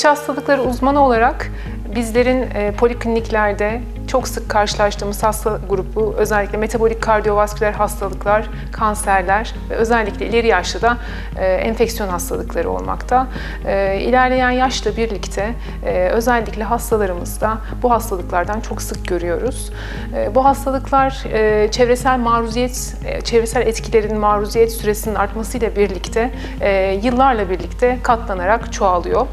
İç hastalıkları uzmanı olarak bizlerin e, polikliniklerde çok sık karşılaştığımız hasta grubu özellikle metabolik kardiyovasküler hastalıklar, kanserler ve özellikle ileri yaşta e, enfeksiyon hastalıkları olmakta. E, ilerleyen yaşla birlikte e, özellikle hastalarımızda bu hastalıklardan çok sık görüyoruz. E, bu hastalıklar e, çevresel maruziyet, e, çevresel etkilerin maruziyet süresinin artmasıyla birlikte e, yıllarla birlikte katlanarak çoğalıyor.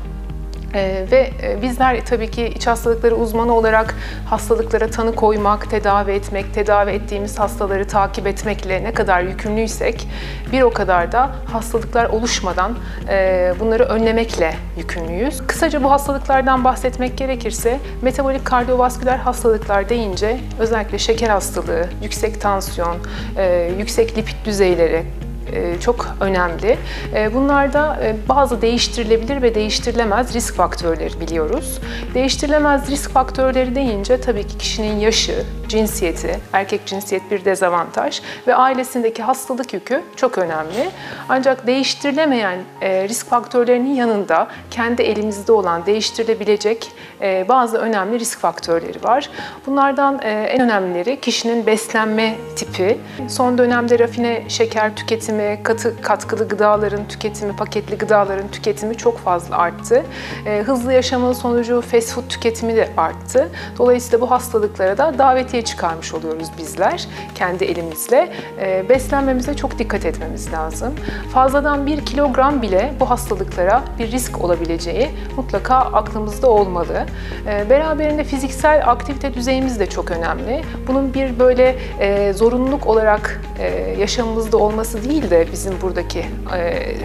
Ee, ve e, bizler tabii ki iç hastalıkları uzmanı olarak hastalıklara tanı koymak, tedavi etmek, tedavi ettiğimiz hastaları takip etmekle ne kadar yükümlüysek bir o kadar da hastalıklar oluşmadan e, bunları önlemekle yükümlüyüz. Kısaca bu hastalıklardan bahsetmek gerekirse metabolik kardiyovasküler hastalıklar deyince özellikle şeker hastalığı, yüksek tansiyon, e, yüksek lipid düzeyleri, çok önemli. E, bunlarda e, bazı değiştirilebilir ve değiştirilemez risk faktörleri biliyoruz. Değiştirilemez risk faktörleri deyince tabii ki kişinin yaşı, cinsiyeti, erkek cinsiyet bir dezavantaj ve ailesindeki hastalık yükü çok önemli. Ancak değiştirilemeyen risk faktörlerinin yanında kendi elimizde olan değiştirilebilecek bazı önemli risk faktörleri var. Bunlardan en önemlileri kişinin beslenme tipi, son dönemde rafine şeker tüketimi katı katkılı gıdaların tüketimi, paketli gıdaların tüketimi çok fazla arttı. E, hızlı yaşamın sonucu fast food tüketimi de arttı. Dolayısıyla bu hastalıklara da davetiye çıkarmış oluyoruz bizler kendi elimizle. E, beslenmemize çok dikkat etmemiz lazım. Fazladan bir kilogram bile bu hastalıklara bir risk olabileceği mutlaka aklımızda olmalı. E, beraberinde fiziksel aktivite düzeyimiz de çok önemli. Bunun bir böyle e, zorunluluk olarak e, yaşamımızda olması değil de bizim buradaki e,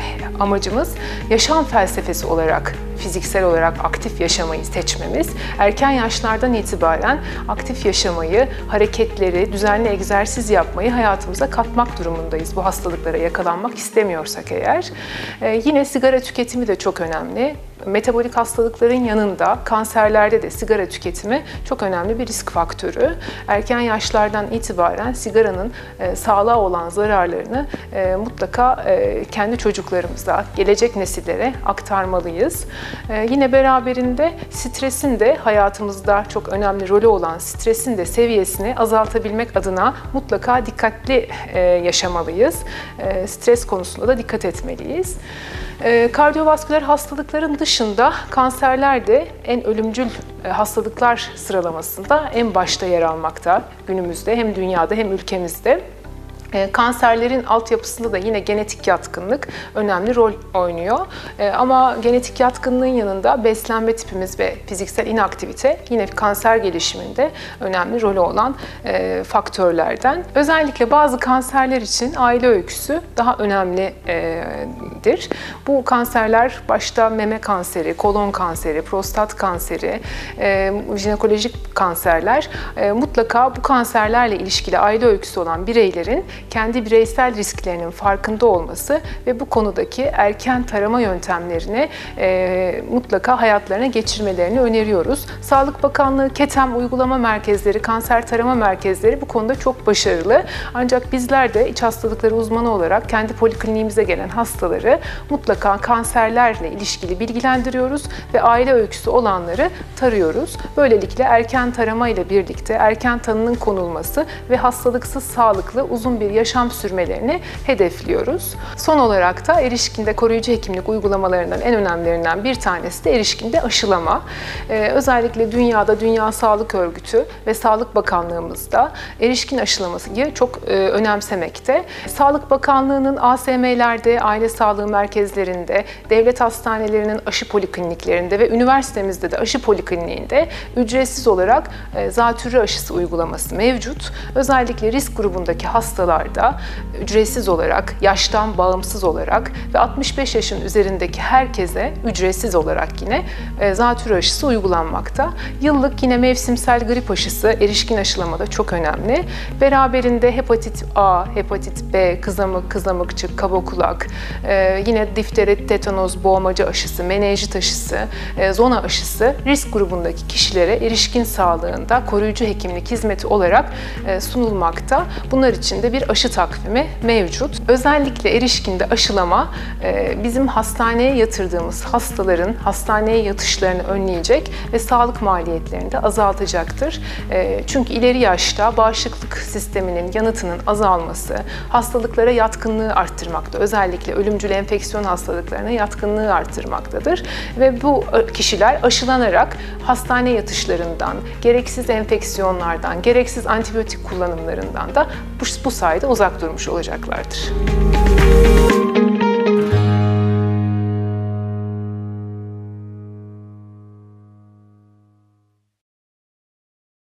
amacımız yaşam felsefesi olarak fiziksel olarak aktif yaşamayı seçmemiz, erken yaşlardan itibaren aktif yaşamayı, hareketleri, düzenli egzersiz yapmayı hayatımıza katmak durumundayız. Bu hastalıklara yakalanmak istemiyorsak eğer. Ee, yine sigara tüketimi de çok önemli metabolik hastalıkların yanında kanserlerde de sigara tüketimi çok önemli bir risk faktörü. Erken yaşlardan itibaren sigaranın e, sağlığa olan zararlarını e, mutlaka e, kendi çocuklarımıza, gelecek nesillere aktarmalıyız. E, yine beraberinde stresin de hayatımızda çok önemli rolü olan stresin de seviyesini azaltabilmek adına mutlaka dikkatli e, yaşamalıyız. E, stres konusunda da dikkat etmeliyiz. E, kardiyovasküler hastalıkların dışında kanserler de en ölümcül e, hastalıklar sıralamasında en başta yer almakta günümüzde hem dünyada hem ülkemizde. E, kanserlerin altyapısında da yine genetik yatkınlık önemli rol oynuyor. E, ama genetik yatkınlığın yanında beslenme tipimiz ve fiziksel inaktivite yine kanser gelişiminde önemli rolü olan e, faktörlerden. Özellikle bazı kanserler için aile öyküsü daha önemlidir. Bu kanserler başta meme kanseri, kolon kanseri, prostat kanseri, jinekolojik kanserler mutlaka bu kanserlerle ilişkili aile öyküsü olan bireylerin kendi bireysel risklerinin farkında olması ve bu konudaki erken tarama yöntemlerini e, mutlaka hayatlarına geçirmelerini öneriyoruz. Sağlık Bakanlığı KETEM uygulama merkezleri, kanser tarama merkezleri bu konuda çok başarılı. Ancak bizler de iç hastalıkları uzmanı olarak kendi polikliniğimize gelen hastaları mutlaka kanserlerle ilişkili bilgilendiriyoruz ve aile öyküsü olanları tarıyoruz. Böylelikle erken tarama ile birlikte erken tanının konulması ve hastalıksız sağlıklı uzun bir yaşam sürmelerini hedefliyoruz. Son olarak da erişkinde koruyucu hekimlik uygulamalarından en önemlilerinden bir tanesi de erişkinde aşılama. Ee, özellikle dünyada Dünya Sağlık Örgütü ve Sağlık Bakanlığımızda erişkin aşılamasıyı çok e, önemsemekte. Sağlık Bakanlığı'nın ASM'lerde, aile sağlığı merkezlerinde, devlet hastanelerinin aşı polikliniklerinde ve üniversitemizde de aşı polikliniğinde ücretsiz olarak e, zatürre aşısı uygulaması mevcut. Özellikle risk grubundaki hastalar hastalarda ücretsiz olarak, yaştan bağımsız olarak ve 65 yaşın üzerindeki herkese ücretsiz olarak yine e, zatürre aşısı uygulanmakta. Yıllık yine mevsimsel grip aşısı erişkin aşılamada çok önemli. Beraberinde hepatit A, hepatit B, kızamık, kızamıkçık, kaba kulak, e, yine difteri, tetanoz, boğmacı aşısı, menenjit aşısı, e, zona aşısı risk grubundaki kişilere erişkin sağlığında koruyucu hekimlik hizmeti olarak sunulmakta. Bunlar için de bir aşı takvimi mevcut. Özellikle erişkinde aşılama e, bizim hastaneye yatırdığımız hastaların hastaneye yatışlarını önleyecek ve sağlık maliyetlerini de azaltacaktır. E, Çünkü ileri yaşta bağışıklık sisteminin yanıtının azalması hastalıklara yatkınlığı arttırmakta. Özellikle ölümcül enfeksiyon hastalıklarına yatkınlığı arttırmaktadır. Ve bu kişiler aşılanarak hastane yatışlarından, gereksiz enfeksiyonlardan, gereksiz antibiyotik kullanımlarından da bu, bu sayede uzak durmuş olacaklardır.